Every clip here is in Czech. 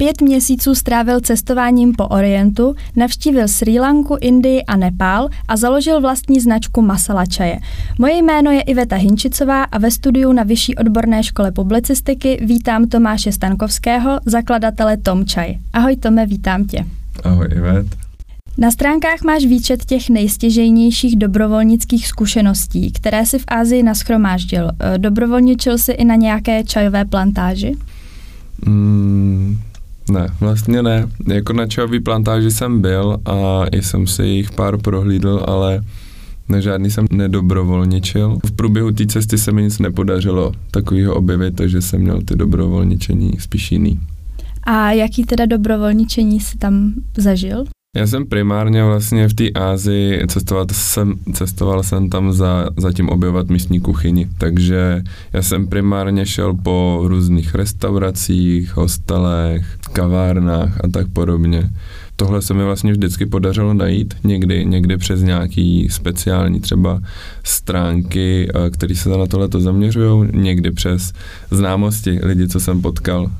Pět měsíců strávil cestováním po Orientu, navštívil Sri Lanku, Indii a Nepál a založil vlastní značku Masala čaje. Moje jméno je Iveta Hinčicová a ve studiu na Vyšší odborné škole publicistiky vítám Tomáše Stankovského, zakladatele Tom Čaj. Ahoj Tome, vítám tě. Ahoj Ivet. Na stránkách máš výčet těch nejstěžejnějších dobrovolnických zkušeností, které si v Ázii naschromáždil. Dobrovolničil si i na nějaké čajové plantáži? Mm, ne, vlastně ne. Jako na čajový plantáži jsem byl a jsem si jich pár prohlídl, ale na žádný jsem nedobrovolničil. V průběhu té cesty se mi nic nepodařilo takového objevit, takže jsem měl ty dobrovolničení spíš jiný. A jaký teda dobrovolničení si tam zažil? Já jsem primárně vlastně v té Ázii cestoval jsem, cestoval jsem tam za, za tím objevovat místní kuchyni, takže já jsem primárně šel po různých restauracích, hostelech, kavárnách a tak podobně. Tohle se mi vlastně vždycky podařilo najít, někdy, někdy přes nějaký speciální třeba stránky, eh, které se na tohle zaměřují, někdy přes známosti lidí, co jsem potkal.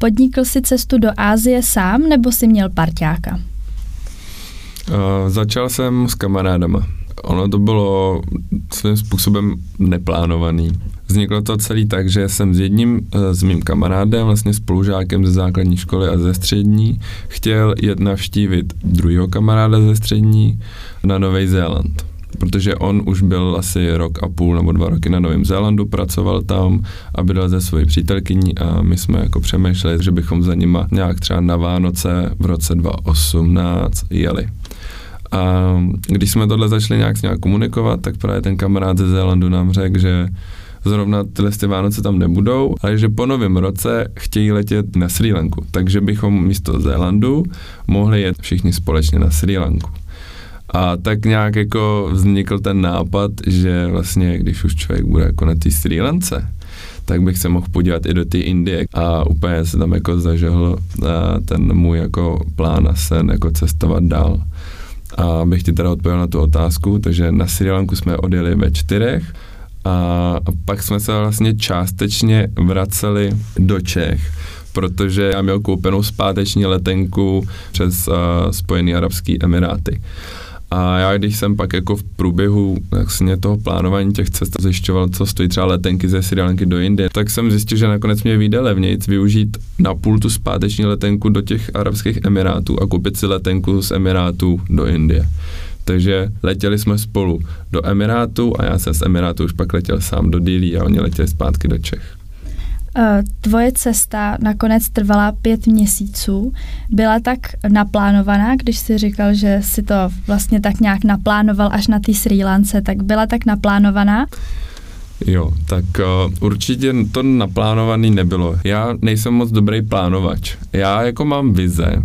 Podnikl si cestu do Ázie sám nebo si měl parťáka? Uh, začal jsem s kamarádama. Ono to bylo svým způsobem neplánovaný. Vzniklo to celý tak, že jsem s jedním, eh, s mým kamarádem, vlastně spolužákem ze základní školy a ze střední, chtěl jet navštívit druhého kamaráda ze střední na Nový Zéland protože on už byl asi rok a půl nebo dva roky na Novém Zélandu, pracoval tam a bydlel ze svojí přítelkyní a my jsme jako přemýšleli, že bychom za nima nějak třeba na Vánoce v roce 2018 jeli. A když jsme tohle začali nějak s nějak komunikovat, tak právě ten kamarád ze Zélandu nám řekl, že zrovna tyhle ty Vánoce tam nebudou, ale že po novém roce chtějí letět na Sri Lanku, takže bychom místo Zélandu mohli jet všichni společně na Sri Lanku. A tak nějak jako vznikl ten nápad, že vlastně, když už člověk bude jako na té Sri Lance, tak bych se mohl podívat i do té Indie a úplně se tam jako zažehl ten můj jako plán a sen jako cestovat dál. A bych ti teda odpověděl na tu otázku, takže na Sri Lanku jsme odjeli ve čtyřech a pak jsme se vlastně částečně vraceli do Čech protože já měl koupenou zpáteční letenku přes uh, Spojené arabské emiráty. A já, když jsem pak jako v průběhu vlastně toho plánování těch cest zjišťoval, co stojí třeba letenky ze Sri Lanky do Indie, tak jsem zjistil, že nakonec mě vyjde levnějc využít na půl tu zpáteční letenku do těch Arabských Emirátů a koupit si letenku z Emirátů do Indie. Takže letěli jsme spolu do Emirátu a já jsem z Emirátu už pak letěl sám do Dili a oni letěli zpátky do Čech. Eh, tvoje cesta nakonec trvala pět měsíců. Byla tak naplánovaná, když jsi říkal, že si to vlastně tak nějak naplánoval až na té Sri Lance, tak byla tak naplánovaná? Jo, tak uh, určitě to naplánovaný nebylo. Já nejsem moc dobrý plánovač. Já jako mám vize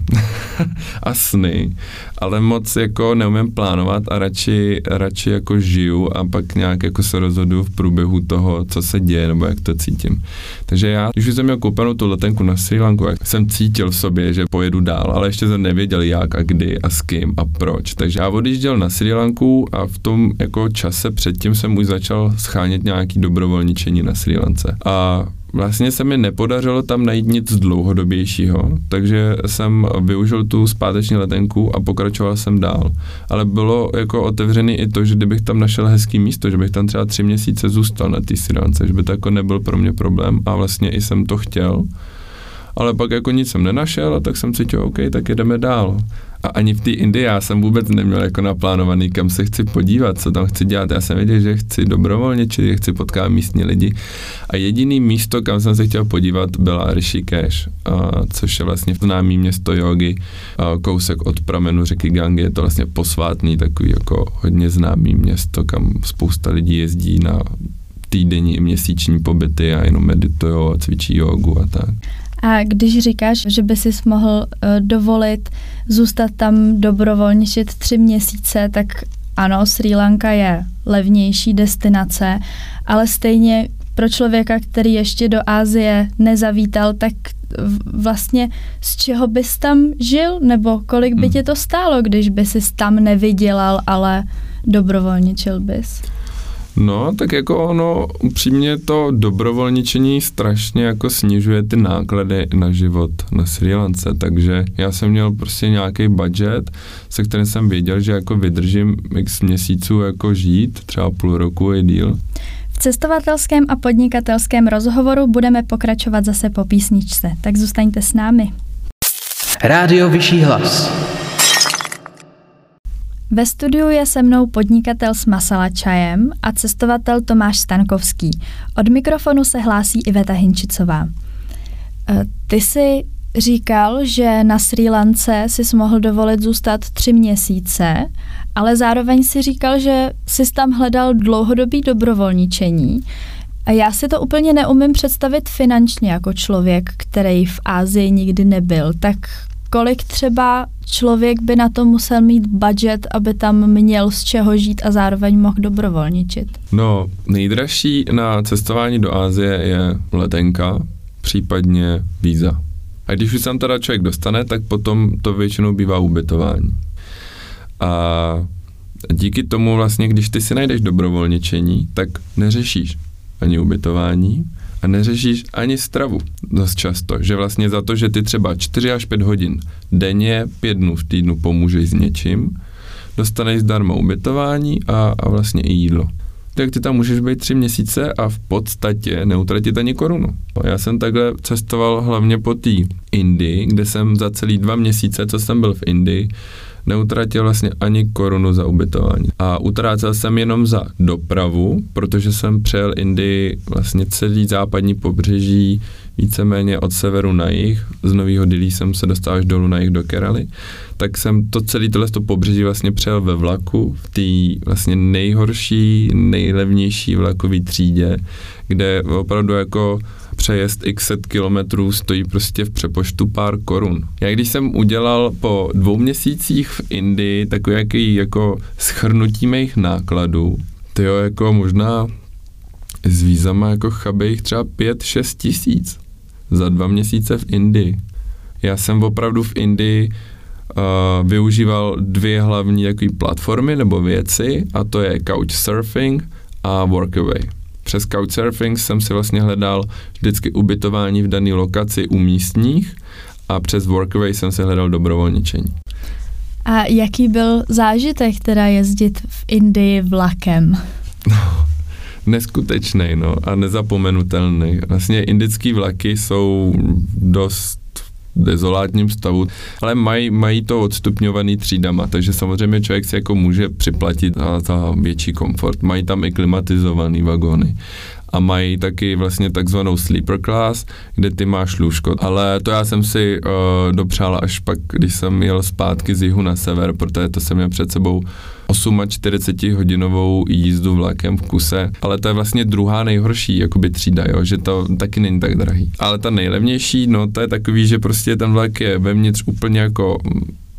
a sny, ale moc jako neumím plánovat a radši, radši jako žiju a pak nějak jako se rozhodu v průběhu toho, co se děje nebo jak to cítím. Takže já, když jsem měl koupenou tu letenku na Sri Lanku, jsem cítil v sobě, že pojedu dál, ale ještě jsem nevěděl jak a kdy a s kým a proč. Takže já odjížděl na Sri Lanku a v tom jako čase předtím jsem už začal schánět nějaký dobrovolničení na Sri Lance. A vlastně se mi nepodařilo tam najít nic dlouhodobějšího, takže jsem využil tu zpáteční letenku a pokračoval jsem dál. Ale bylo jako otevřený i to, že kdybych tam našel hezký místo, že bych tam třeba tři měsíce zůstal na té Lance, že by to jako nebyl pro mě problém a vlastně i jsem to chtěl. Ale pak jako nic jsem nenašel a tak jsem cítil, OK, tak jedeme dál. A ani v té Indii já jsem vůbec neměl jako naplánovaný, kam se chci podívat, co tam chci dělat. Já jsem věděl, že chci dobrovolně, či chci potkávat místní lidi. A jediný místo, kam jsem se chtěl podívat, byla Rishikesh, a, což je vlastně známý město jogy, a, kousek od pramenu řeky Gangy. Je to vlastně posvátný, takový jako hodně známý město, kam spousta lidí jezdí na týdenní i měsíční pobyty a jenom meditují a cvičí jogu a tak. A když říkáš, že by si mohl uh, dovolit zůstat tam dobrovolničit tři měsíce, tak ano, Sri Lanka je levnější destinace, ale stejně pro člověka, který ještě do Ázie nezavítal, tak vlastně z čeho bys tam žil, nebo kolik by hmm. tě to stálo, když by si tam nevydělal, ale dobrovolničil bys? No, tak jako ono, upřímně to dobrovolničení strašně jako snižuje ty náklady na život na Sri Lance, takže já jsem měl prostě nějaký budget, se kterým jsem věděl, že jako vydržím x měsíců jako žít, třeba půl roku je díl. V cestovatelském a podnikatelském rozhovoru budeme pokračovat zase po písničce, tak zůstaňte s námi. Rádio Vyšší hlas. Ve studiu je se mnou podnikatel s masala čajem a cestovatel Tomáš Stankovský. Od mikrofonu se hlásí Iveta Hinčicová. E, ty jsi říkal, že na Sri Lance si mohl dovolit zůstat tři měsíce, ale zároveň si říkal, že jsi tam hledal dlouhodobý dobrovolničení. A já si to úplně neumím představit finančně jako člověk, který v Ázii nikdy nebyl. Tak kolik třeba člověk by na to musel mít budget, aby tam měl z čeho žít a zároveň mohl dobrovolničit? No, nejdražší na cestování do Ázie je letenka, případně víza. A když už tam teda člověk dostane, tak potom to většinou bývá ubytování. A díky tomu vlastně, když ty si najdeš dobrovolničení, tak neřešíš ani ubytování, a neřešíš ani stravu dost často, že vlastně za to, že ty třeba 4 až 5 hodin denně, 5 dnů v týdnu pomůžeš s něčím, dostaneš zdarma ubytování a, a vlastně i jídlo. Tak ty tam můžeš být tři měsíce a v podstatě neutratit ani korunu. Já jsem takhle cestoval hlavně po té Indii, kde jsem za celý dva měsíce, co jsem byl v Indii, neutratil vlastně ani korunu za ubytování. A utrácel jsem jenom za dopravu, protože jsem přejel Indii vlastně celý západní pobřeží, víceméně od severu na jih, z Nového Dilí jsem se dostal až dolů na jih do Keraly, tak jsem to celé tohle pobřeží vlastně přejel ve vlaku, v té vlastně nejhorší, nejlevnější vlakové třídě, kde opravdu jako přejezd x set kilometrů stojí prostě v přepoštu pár korun. Já když jsem udělal po dvou měsících v Indii takový jako schrnutí mých nákladů, to jo, jako možná s vízama jako chabejch třeba 5-6 tisíc za dva měsíce v Indii. Já jsem opravdu v Indii uh, využíval dvě hlavní platformy nebo věci a to je Couchsurfing a Workaway. Přes Couchsurfing jsem si vlastně hledal vždycky ubytování v dané lokaci u místních a přes Workaway jsem si hledal dobrovolničení. A jaký byl zážitek teda jezdit v Indii vlakem? neskutečný no, a nezapomenutelný. Vlastně indický vlaky jsou dost dezolátním stavu, ale mají, mají to odstupňovaný třídama, takže samozřejmě člověk si jako může připlatit za, za větší komfort. Mají tam i klimatizované vagóny a mají taky vlastně takzvanou sleeper class, kde ty máš lůžko. Ale to já jsem si uh, dopřál až pak, když jsem jel zpátky z jihu na sever, protože to jsem měl před sebou 48 hodinovou jízdu vlakem v kuse, ale to je vlastně druhá nejhorší jakoby třída, jo, že to taky není tak drahý. Ale ta nejlevnější, no to je takový, že prostě ten vlak je vevnitř úplně jako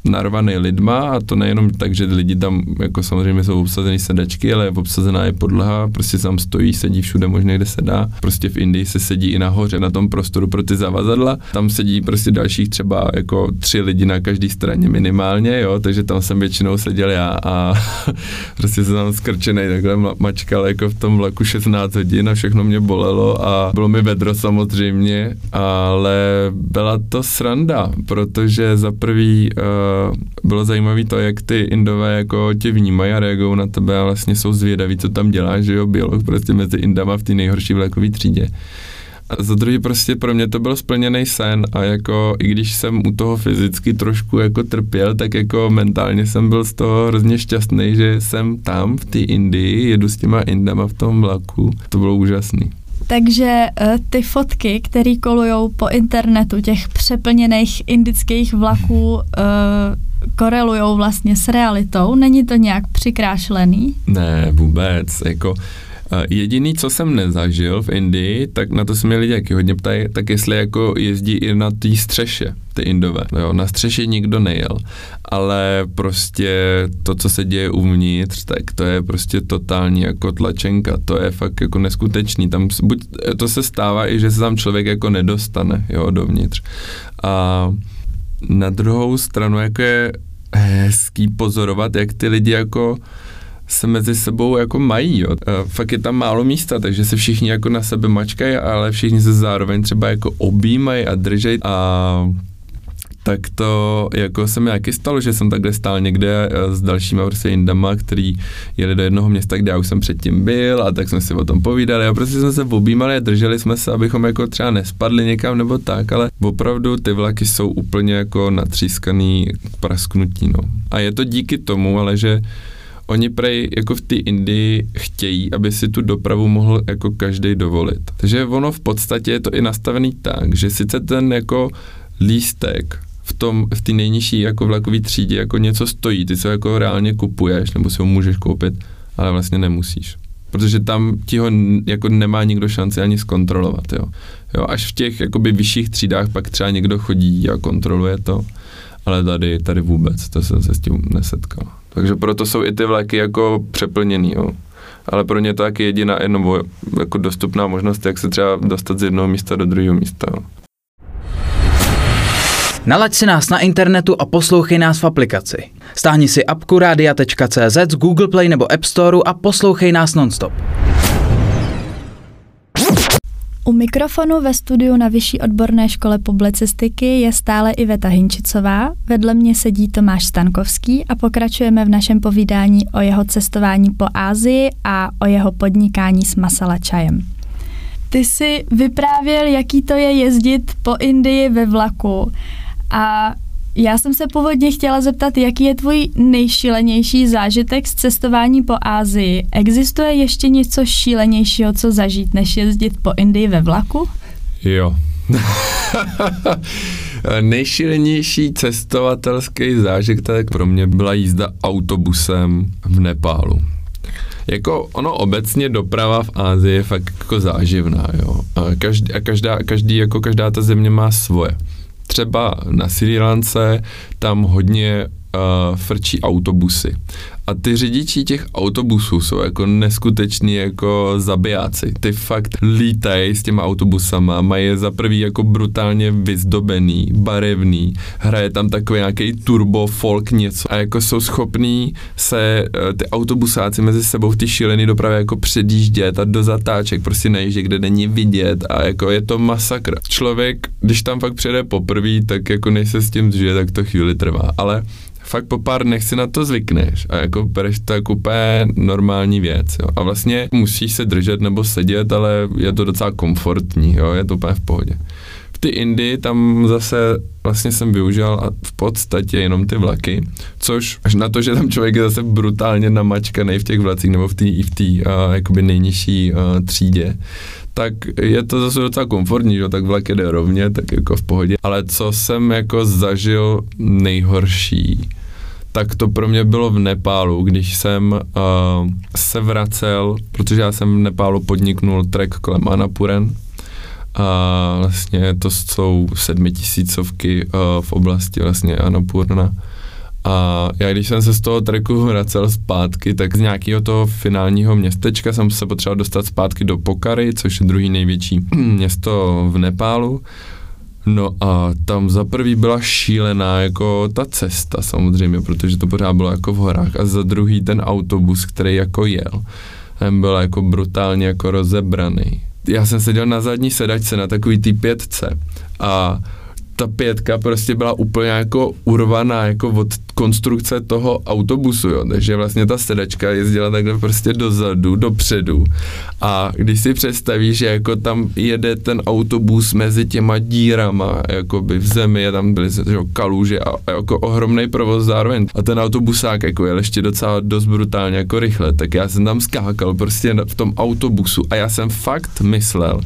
narvaný lidma a to nejenom tak, že lidi tam jako samozřejmě jsou obsazený sedačky, ale obsazená je podlaha, prostě tam stojí, sedí všude možně, kde se dá. Prostě v Indii se sedí i nahoře na tom prostoru pro ty zavazadla. Tam sedí prostě dalších třeba jako tři lidi na každé straně minimálně, jo, takže tam jsem většinou seděl já a prostě jsem tam skrčený takhle mačkal jako v tom vlaku 16 hodin a všechno mě bolelo a bylo mi vedro samozřejmě, ale byla to sranda, protože za prvý uh, bylo zajímavé to, jak ty Indové jako tě vnímají a reagují na tebe a vlastně jsou zvědaví, co tam děláš, že jo, biolog prostě mezi Indama v té nejhorší vlakové třídě. A za druhý prostě pro mě to byl splněný sen a jako i když jsem u toho fyzicky trošku jako trpěl, tak jako mentálně jsem byl z toho hrozně šťastný, že jsem tam v té Indii, jedu s těma Indama v tom vlaku. To bylo úžasný. Takže uh, ty fotky, které kolují po internetu těch přeplněných indických vlaků, uh, korelují vlastně s realitou. Není to nějak přikrášlený? Ne, vůbec. Jako Jediný, co jsem nezažil v Indii, tak na to se mě lidi jaký hodně ptají, tak jestli jako jezdí i na té střeše, ty Indové. Jo, na střeše nikdo nejel, ale prostě to, co se děje uvnitř, tak to je prostě totální jako tlačenka, to je fakt jako neskutečný. Tam buď to se stává i, že se tam člověk jako nedostane, jo, dovnitř. A na druhou stranu jako je hezký pozorovat, jak ty lidi jako se mezi sebou jako mají, jo. Fakt je tam málo místa, takže se všichni jako na sebe mačkají, ale všichni se zároveň třeba jako objímají a držejí a tak to jako se mi taky stalo, že jsem takhle stál někde eh, s dalšíma prostě jindama, který jeli do jednoho města, kde já už jsem předtím byl a tak jsme si o tom povídali a prostě jsme se objímali a drželi jsme se, abychom jako třeba nespadli někam nebo tak, ale opravdu ty vlaky jsou úplně jako natřískaný prasknutí, no. A je to díky tomu, ale že oni prej jako v té Indii chtějí, aby si tu dopravu mohl jako každý dovolit. Takže ono v podstatě je to i nastavený tak, že sice ten jako lístek v tom, v té nejnižší jako vlakové třídě jako něco stojí, ty se jako reálně kupuješ, nebo si ho můžeš koupit, ale vlastně nemusíš. Protože tam ti ho jako nemá nikdo šanci ani zkontrolovat, jo. jo až v těch jakoby vyšších třídách pak třeba někdo chodí a kontroluje to, ale tady, tady vůbec, to jsem se s tím nesetkal. Takže proto jsou i ty vlaky jako přeplněný, jo. Ale pro ně to taky jediná nebo jako dostupná možnost, jak se třeba dostat z jednoho místa do druhého místa. Jo. Nalaď si nás na internetu a poslouchej nás v aplikaci. Stáhni si apku radia.cz z Google Play nebo App Store a poslouchej nás nonstop. U mikrofonu ve studiu na Vyšší odborné škole publicistiky je stále Iveta Hinčicová, vedle mě sedí Tomáš Stankovský a pokračujeme v našem povídání o jeho cestování po Ázii a o jeho podnikání s masala čajem. Ty jsi vyprávěl, jaký to je jezdit po Indii ve vlaku a já jsem se původně chtěla zeptat, jaký je tvůj nejšílenější zážitek z cestování po Ázii. Existuje ještě něco šílenějšího, co zažít, než jezdit po Indii ve vlaku? Jo. Nejšílenější cestovatelský zážitek pro mě byla jízda autobusem v Nepálu. Jako ono obecně doprava v Ázii je fakt jako záživná, jo. A každý, a každá, každý, jako každá ta země má svoje třeba na Sri Lance tam hodně uh, frčí autobusy. A ty řidiči těch autobusů jsou jako neskuteční jako zabijáci. Ty fakt lítají s těma autobusama, mají je za prvý jako brutálně vyzdobený, barevný, hraje tam takový nějaký turbo, folk něco a jako jsou schopní se uh, ty autobusáci mezi sebou ty šílený dopravě jako předjíždět a do zatáček prostě najíždět, kde není vidět a jako je to masakr. Člověk, když tam fakt přijede poprvé, tak jako než se s tím zžije, tak to chvíli trvá, ale fakt po pár dnech si na to zvykneš a jako bereš to jako úplně normální věc, jo. A vlastně musíš se držet nebo sedět, ale je to docela komfortní, jo, je to úplně v pohodě. V ty Indii tam zase vlastně jsem využil v podstatě jenom ty vlaky, což až na to, že tam člověk je zase brutálně namačkaný v těch vlacích nebo v té v uh, jakoby nejnižší uh, třídě, tak je to zase docela komfortní, že tak vlak jede rovně, tak jako v pohodě. Ale co jsem jako zažil nejhorší, tak to pro mě bylo v Nepálu, když jsem uh, se vracel, protože já jsem v Nepálu podniknul trek kolem Anapuren, a vlastně to jsou sedmitisícovky uh, v oblasti vlastně Anapurna. A já když jsem se z toho treku vracel zpátky, tak z nějakého toho finálního městečka jsem se potřeboval dostat zpátky do Pokary, což je druhý největší město v Nepálu. No a tam za prvý byla šílená jako ta cesta samozřejmě, protože to pořád bylo jako v horách a za druhý ten autobus, který jako jel, ten byl jako brutálně jako rozebraný. Já jsem seděl na zadní sedačce na takový ty pětce a ta pětka prostě byla úplně jako urvaná jako od konstrukce toho autobusu, jo. takže vlastně ta sedačka jezdila takhle prostě dozadu, dopředu. A když si představíš, že jako tam jede ten autobus mezi těma dírama, jako by v zemi, je tam byly že, kaluže a, a jako ohromný provoz zároveň. A ten autobusák jako jel ještě docela dost brutálně jako rychle, tak já jsem tam skákal prostě v tom autobusu a já jsem fakt myslel,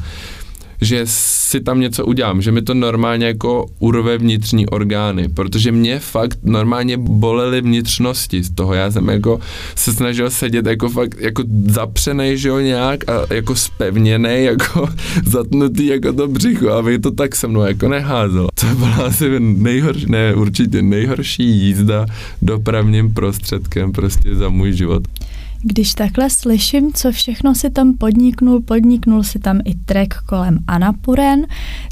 že si tam něco udělám, že mi to normálně jako urve vnitřní orgány, protože mě fakt normálně bolely vnitřnosti z toho. Já jsem jako se snažil sedět jako fakt jako zapřenej, že jo, nějak a jako spevněný, jako zatnutý jako to břicho, aby to tak se mnou jako neházelo. To byla asi nejhorší, ne, určitě nejhorší jízda dopravním prostředkem prostě za můj život. Když takhle slyším, co všechno si tam podniknul, podniknul si tam i trek kolem Anapuren,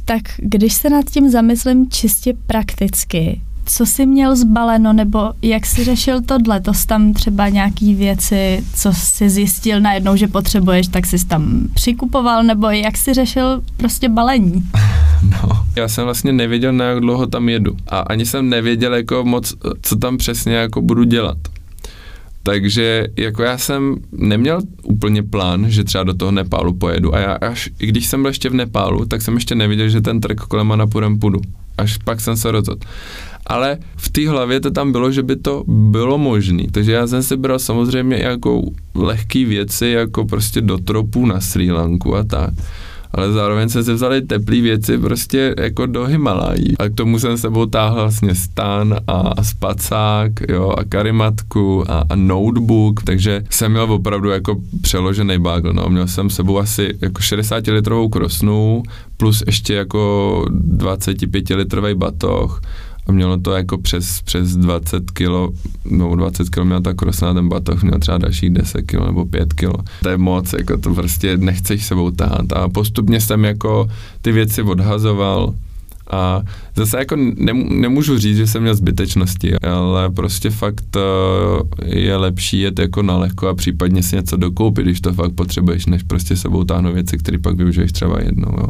tak když se nad tím zamyslím čistě prakticky, co jsi měl zbaleno, nebo jak jsi řešil tohle? To jsi tam třeba nějaký věci, co jsi zjistil najednou, že potřebuješ, tak jsi tam přikupoval, nebo jak jsi řešil prostě balení? No, já jsem vlastně nevěděl, na jak dlouho tam jedu. A ani jsem nevěděl jako moc, co tam přesně jako budu dělat. Takže jako já jsem neměl úplně plán, že třeba do toho Nepálu pojedu. A já až, i když jsem byl ještě v Nepálu, tak jsem ještě neviděl, že ten trek kolem Manapurem půjdu. Až pak jsem se rozhodl. Ale v té hlavě to tam bylo, že by to bylo možné. Takže já jsem si bral samozřejmě jako lehké věci, jako prostě do tropů na Sri Lanku a tak ale zároveň jsem si vzali teplé věci prostě jako do Himalají. A k tomu jsem sebou táhl vlastně stan a, a spacák, jo, a karimatku a, a notebook, takže jsem měl opravdu jako přeložený bagl, no. Měl jsem sebou asi jako 60 litrovou krosnu, plus ještě jako 25 litrový batoh a mělo to jako přes, přes 20 kilo, no 20 kilo měla ta krosna, ten batoh měl třeba dalších 10 kilo nebo 5 kilo. To je moc, jako to prostě nechceš sebou tahat a postupně jsem jako ty věci odhazoval, a zase jako nemůžu říct, že jsem měl zbytečnosti, ale prostě fakt eh, je lepší jet jako na lehko a případně si něco dokoupit, když to fakt potřebuješ, než prostě sebou táhnout věci, které pak využiješ třeba jednou. Jo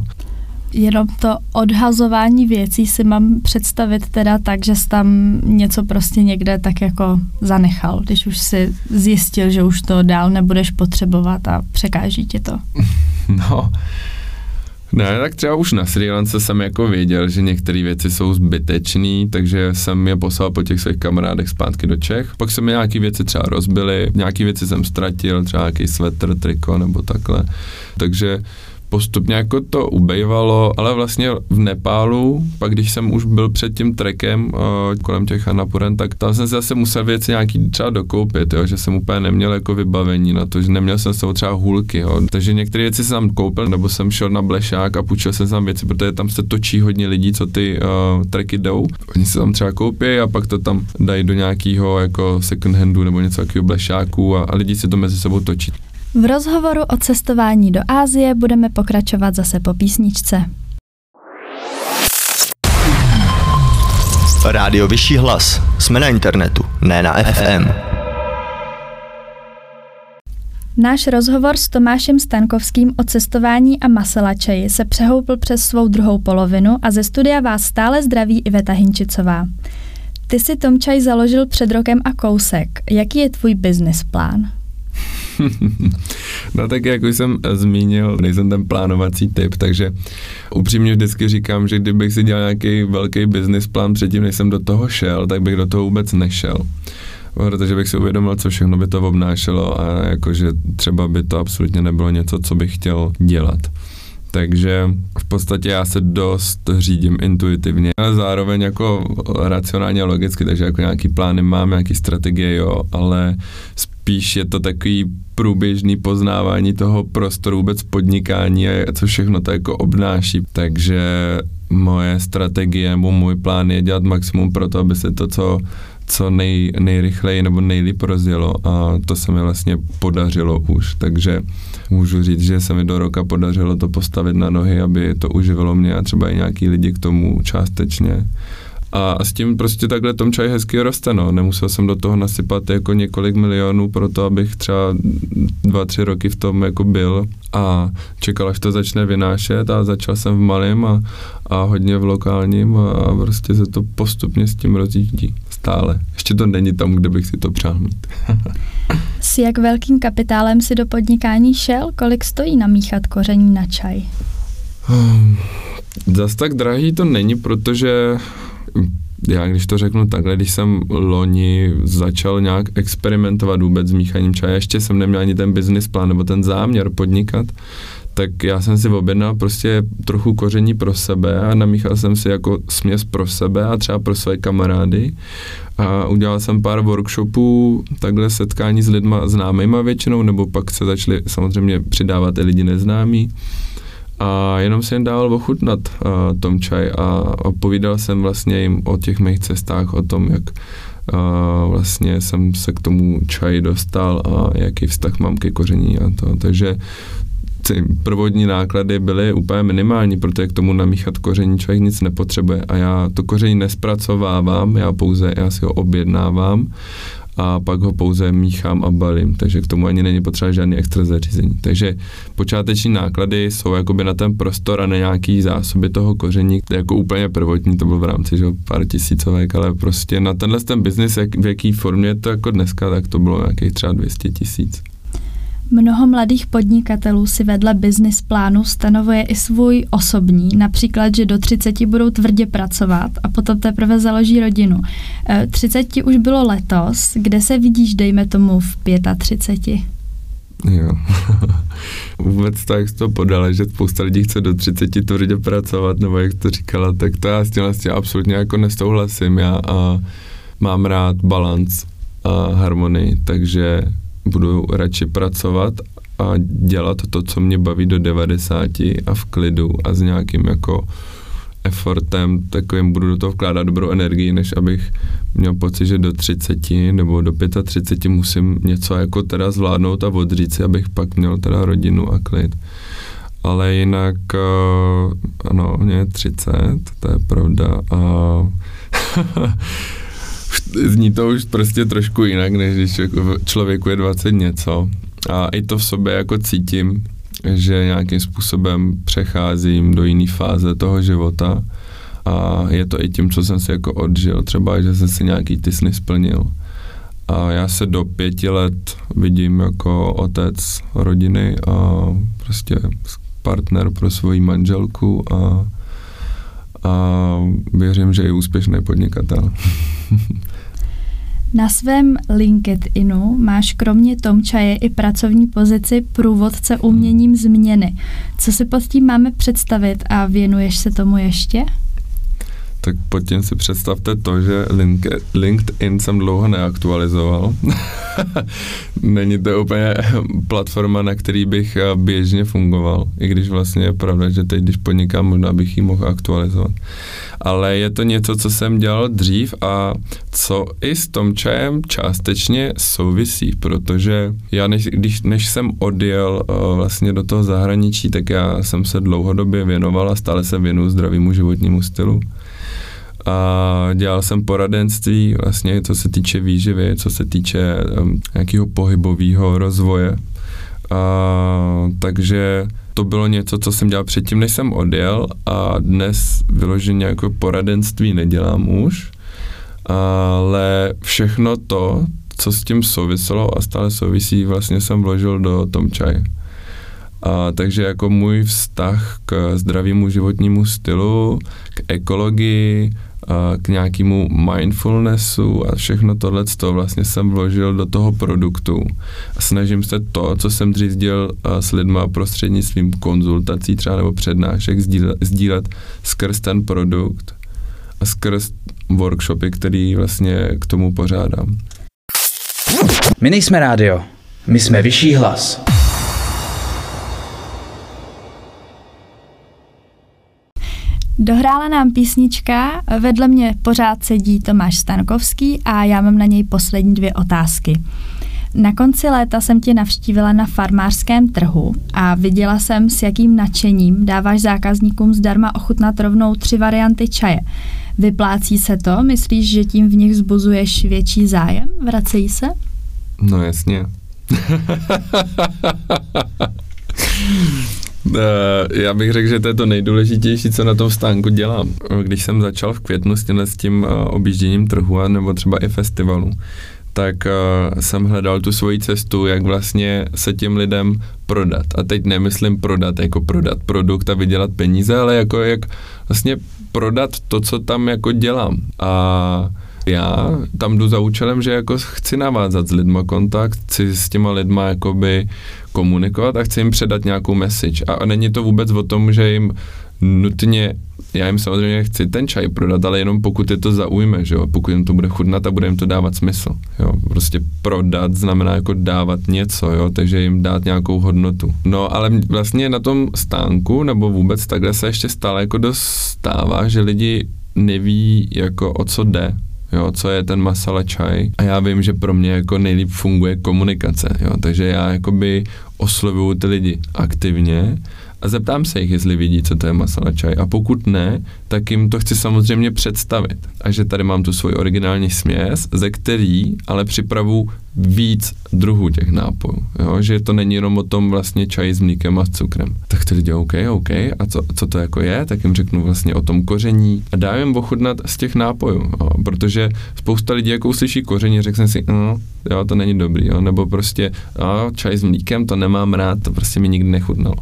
jenom to odhazování věcí si mám představit teda tak, že jsi tam něco prostě někde tak jako zanechal, když už si zjistil, že už to dál nebudeš potřebovat a překáží ti to. No, ne, tak třeba už na Sri Lance jsem jako věděl, že některé věci jsou zbytečné, takže jsem je poslal po těch svých kamarádech zpátky do Čech. Pak se mi nějaké věci třeba rozbily, nějaké věci jsem ztratil, třeba nějaký svetr, triko nebo takhle. Takže postupně jako to ubejvalo, ale vlastně v Nepálu, pak když jsem už byl před tím trekem uh, kolem těch Anapuren, tak tam jsem si zase musel věci nějaký třeba dokoupit, jo, že jsem úplně neměl jako vybavení na to, že neměl jsem s sebou třeba hůlky, jo. takže některé věci jsem koupil, nebo jsem šel na blešák a půjčil jsem tam věci, protože tam se točí hodně lidí, co ty uh, treky jdou. Oni se tam třeba koupí a pak to tam dají do nějakého jako second handu nebo něco takového blešáku a, a lidi si to mezi sebou točí. V rozhovoru o cestování do Ázie budeme pokračovat zase po písničce. Rádio Vyšší hlas. Jsme na internetu, ne na FM. Náš rozhovor s Tomášem Stankovským o cestování a maselačeji se přehoupil přes svou druhou polovinu a ze studia vás stále zdraví Iveta Hinčicová. Ty si Tomčaj založil před rokem a kousek. Jaký je tvůj business plán? no tak jak už jsem zmínil, nejsem ten plánovací typ, takže upřímně vždycky říkám, že kdybych si dělal nějaký velký business plán předtím, než jsem do toho šel, tak bych do toho vůbec nešel protože bych si uvědomil, co všechno by to obnášelo a jakože třeba by to absolutně nebylo něco, co bych chtěl dělat. Takže v podstatě já se dost řídím intuitivně, ale zároveň jako racionálně a logicky, takže jako nějaký plány mám, nějaký strategie, jo, ale spíš je to takový průběžný poznávání toho prostoru vůbec podnikání a co všechno to jako obnáší. Takže moje strategie, můj plán je dělat maximum pro to, aby se to, co co nej, nejrychleji nebo nejlíp rozjelo a to se mi vlastně podařilo už, takže můžu říct, že se mi do roka podařilo to postavit na nohy, aby to uživilo mě a třeba i nějaký lidi k tomu částečně. A s tím prostě takhle tom čaj hezky roste, no. Nemusel jsem do toho nasypat jako několik milionů pro to, abych třeba dva, tři roky v tom jako byl a čekal, až to začne vynášet a začal jsem v malém a, a hodně v lokálním a, prostě se to postupně s tím rozjíždí stále. Ještě to není tam, kde bych si to přál mít. s jak velkým kapitálem si do podnikání šel? Kolik stojí namíchat koření na čaj? Zas tak drahý to není, protože já když to řeknu takhle, když jsem loni začal nějak experimentovat vůbec s míchaním čaje, ještě jsem neměl ani ten business plán nebo ten záměr podnikat, tak já jsem si objednal prostě trochu koření pro sebe a namíchal jsem si jako směs pro sebe a třeba pro své kamarády a udělal jsem pár workshopů, takhle setkání s lidma známýma většinou, nebo pak se začali samozřejmě přidávat i lidi neznámí a jenom jsem dával ochutnat uh, tom čaj a, a povídal jsem vlastně jim o těch mých cestách, o tom, jak uh, vlastně jsem se k tomu čaji dostal a jaký vztah mám ke koření a to. Takže ty prvodní náklady byly úplně minimální, protože k tomu namíchat koření člověk nic nepotřebuje a já to koření nespracovávám, já pouze, já si ho objednávám a pak ho pouze míchám a balím, takže k tomu ani není potřeba žádný extra zařízení. Takže počáteční náklady jsou jakoby na ten prostor a na nějaký zásoby toho koření, jako úplně prvotní, to bylo v rámci že pár tisícovek, ale prostě na tenhle ten biznis, jak, v jaký formě to jako dneska, tak to bylo nějakých třeba 200 tisíc. Mnoho mladých podnikatelů si vedle business plánu stanovuje i svůj osobní, například, že do 30 budou tvrdě pracovat a potom teprve založí rodinu. 30 e, už bylo letos, kde se vidíš, dejme tomu, v 35? Jo. Vůbec tak, jak to podala, že spousta lidí chce do 30 tvrdě pracovat, nebo jak to říkala, tak to já s tím vlastně absolutně jako nesouhlasím. Já a mám rád balans a harmonii, takže budu radši pracovat a dělat to, co mě baví do 90 a v klidu a s nějakým jako effortem, takovým budu do toho vkládat dobrou energii, než abych měl pocit, že do 30 nebo do 35 musím něco jako teda zvládnout a odříct si, abych pak měl teda rodinu a klid. Ale jinak, uh, ano, mě je 30, to je pravda a zní to už prostě trošku jinak, než když jako člověku je 20 něco. A i to v sobě jako cítím, že nějakým způsobem přecházím do jiné fáze toho života a je to i tím, co jsem si jako odžil, třeba, že jsem si nějaký ty sny splnil. A já se do pěti let vidím jako otec rodiny a prostě partner pro svoji manželku a a věřím, že je úspěšný podnikatel. Na svém LinkedInu máš kromě Tomčaje i pracovní pozici průvodce uměním změny. Co si pod tím máme představit a věnuješ se tomu ještě? Tak pod tím si představte to, že LinkedIn jsem dlouho neaktualizoval. Není to úplně platforma, na který bych eh, běžně fungoval, i když vlastně je pravda, že teď, když podnikám, možná bych ji mohl aktualizovat. Ale je to něco, co jsem dělal dřív a co i s tom čajem částečně souvisí, protože já než, když, než jsem odjel uh, vlastně do toho zahraničí, tak já jsem se dlouhodobě věnoval a stále se věnuju zdravému životnímu stylu a dělal jsem poradenství vlastně, co se týče výživy, co se týče um, nějakého pohybového rozvoje. A, takže to bylo něco, co jsem dělal předtím, než jsem odjel a dnes vyloženě jako poradenství nedělám už, ale všechno to, co s tím souviselo a stále souvisí, vlastně jsem vložil do tom čaje. A, takže jako můj vztah k zdravému životnímu stylu, k ekologii, k nějakému mindfulnessu a všechno tohle to vlastně jsem vložil do toho produktu. A snažím se to, co jsem dřív dělal s lidma prostřednictvím konzultací třeba nebo přednášek sdílet, sdílet skrz ten produkt a skrz workshopy, který vlastně k tomu pořádám. My nejsme rádio, my jsme vyšší hlas. Dohrála nám písnička, vedle mě pořád sedí Tomáš Stankovský a já mám na něj poslední dvě otázky. Na konci léta jsem tě navštívila na farmářském trhu a viděla jsem, s jakým nadšením dáváš zákazníkům zdarma ochutnat rovnou tři varianty čaje. Vyplácí se to? Myslíš, že tím v nich zbuzuješ větší zájem? Vracejí se? No jasně. Eh, já bych řekl, že to je to nejdůležitější, co na tom stánku dělám. Když jsem začal v květnu s, s tím eh, objížděním trhu nebo třeba i festivalu, tak uh, jsem hledal tu svoji cestu, jak vlastně se těm lidem prodat. A teď nemyslím prodat jako prodat produkt a vydělat peníze, ale jako jak vlastně prodat to, co tam jako dělám. A já tam jdu za účelem, že jako chci navázat s lidma kontakt, chci s těma lidma jakoby komunikovat a chci jim předat nějakou message. A není to vůbec o tom, že jim nutně, já jim samozřejmě chci ten čaj prodat, ale jenom pokud je to zaujme, že jo, pokud jim to bude chutnat a bude jim to dávat smysl, jo, prostě prodat znamená jako dávat něco, jo, takže jim dát nějakou hodnotu. No, ale vlastně na tom stánku, nebo vůbec takhle se ještě stále jako dostává, že lidi neví jako o co jde, jo, co je ten masala čaj? A já vím, že pro mě jako nejlíp funguje komunikace, jo, takže já jakoby oslovuju ty lidi aktivně a zeptám se jich, jestli vidí, co to je masala čaj. A pokud ne, tak jim to chci samozřejmě představit. A že tady mám tu svoji originální směs, ze který ale připravu víc druhů těch nápojů. Jo? Že to není jenom o tom vlastně čaj s mlíkem a s cukrem. Tak ty lidi, OK, OK, a co, co to jako je? Tak jim řeknu vlastně o tom koření a dám jim ochutnat z těch nápojů. Jo? Protože spousta lidí jako uslyší koření, řekne si, no, jo, to není dobrý, jo? nebo prostě jo, čaj s mlíkem, to nemám rád, to prostě mi nikdy nechutnalo.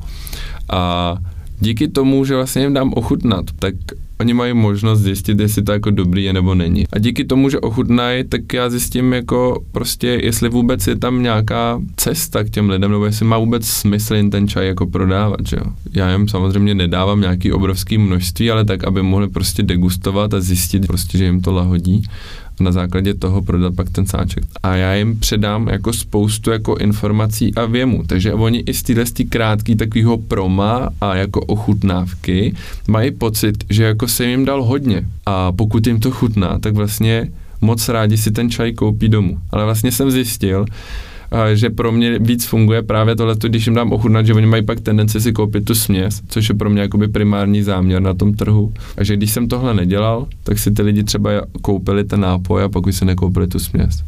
A díky tomu, že vlastně jim dám ochutnat, tak oni mají možnost zjistit, jestli to jako dobrý je nebo není. A díky tomu, že ochutnají, tak já zjistím jako prostě, jestli vůbec je tam nějaká cesta k těm lidem, nebo jestli má vůbec smysl jim ten čaj jako prodávat, že jo. Já jim samozřejmě nedávám nějaký obrovský množství, ale tak, aby mohli prostě degustovat a zjistit prostě, že jim to lahodí na základě toho prodat pak ten sáček. A já jim předám jako spoustu jako informací a věmu, takže oni i z téhle krátký takovýho proma a jako ochutnávky mají pocit, že jako se jim dal hodně a pokud jim to chutná, tak vlastně moc rádi si ten čaj koupí domů. Ale vlastně jsem zjistil, že pro mě víc funguje právě tohle, když jim dám ochutnat, že oni mají pak tendenci si koupit tu směs, což je pro mě jakoby primární záměr na tom trhu. A že když jsem tohle nedělal, tak si ty lidi třeba koupili ten nápoj a pak už si nekoupili tu směs.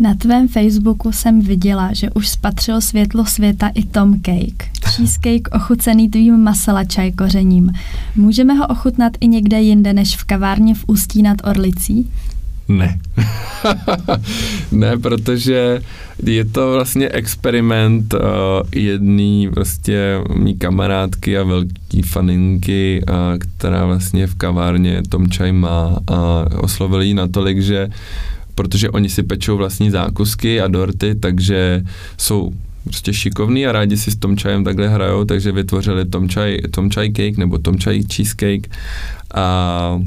Na tvém Facebooku jsem viděla, že už spatřil světlo světa i Tom Cake. Cheesecake ochucený tvým masala čaj kořením. Můžeme ho ochutnat i někde jinde než v kavárně v Ústí nad Orlicí? Ne. ne, protože je to vlastně experiment uh, jedný vlastně mý kamarádky a velký faninky, uh, která vlastně v kavárně Tom Čaj má a oslovili ji natolik, že protože oni si pečou vlastní zákusky a dorty, takže jsou prostě šikovný a rádi si s tom čajem takhle hrajou, takže vytvořili tom čaj, tom čaj cake nebo tom čaj cheesecake a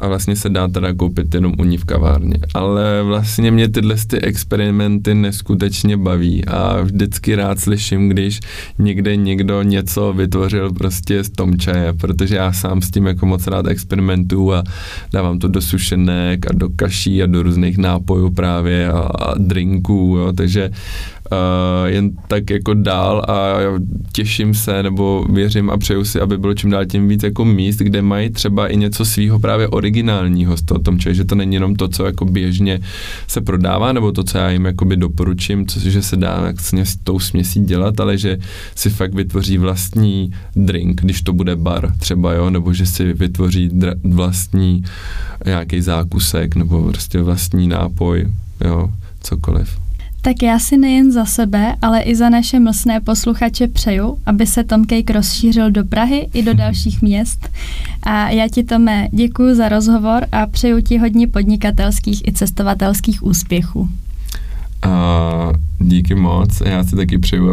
a vlastně se dá teda koupit jenom u ní v kavárně. Ale vlastně mě tyhle ty experimenty neskutečně baví a vždycky rád slyším, když někde někdo něco vytvořil prostě z tom čaje, protože já sám s tím jako moc rád experimentuju a dávám to do sušenek a do kaší a do různých nápojů právě a, a drinků, jo, takže uh, jen tak jako dál a těším se nebo věřím a přeju si, aby bylo čím dál tím víc jako míst, kde mají třeba i něco svýho právě originálního z toho tom čaj, že to není jenom to, co jako běžně se prodává, nebo to, co já jim jakoby doporučím, co, že se dá vlastně s tou směsí dělat, ale že si fakt vytvoří vlastní drink, když to bude bar třeba, jo, nebo že si vytvoří dra- vlastní nějaký zákusek, nebo prostě vlastní nápoj, jo, cokoliv. Tak já si nejen za sebe, ale i za naše mlsné posluchače přeju, aby se Tom Cake rozšířil do Prahy i do dalších měst. A já ti, Tome, děkuji za rozhovor a přeju ti hodně podnikatelských i cestovatelských úspěchů. A díky moc. Já si taky přeju,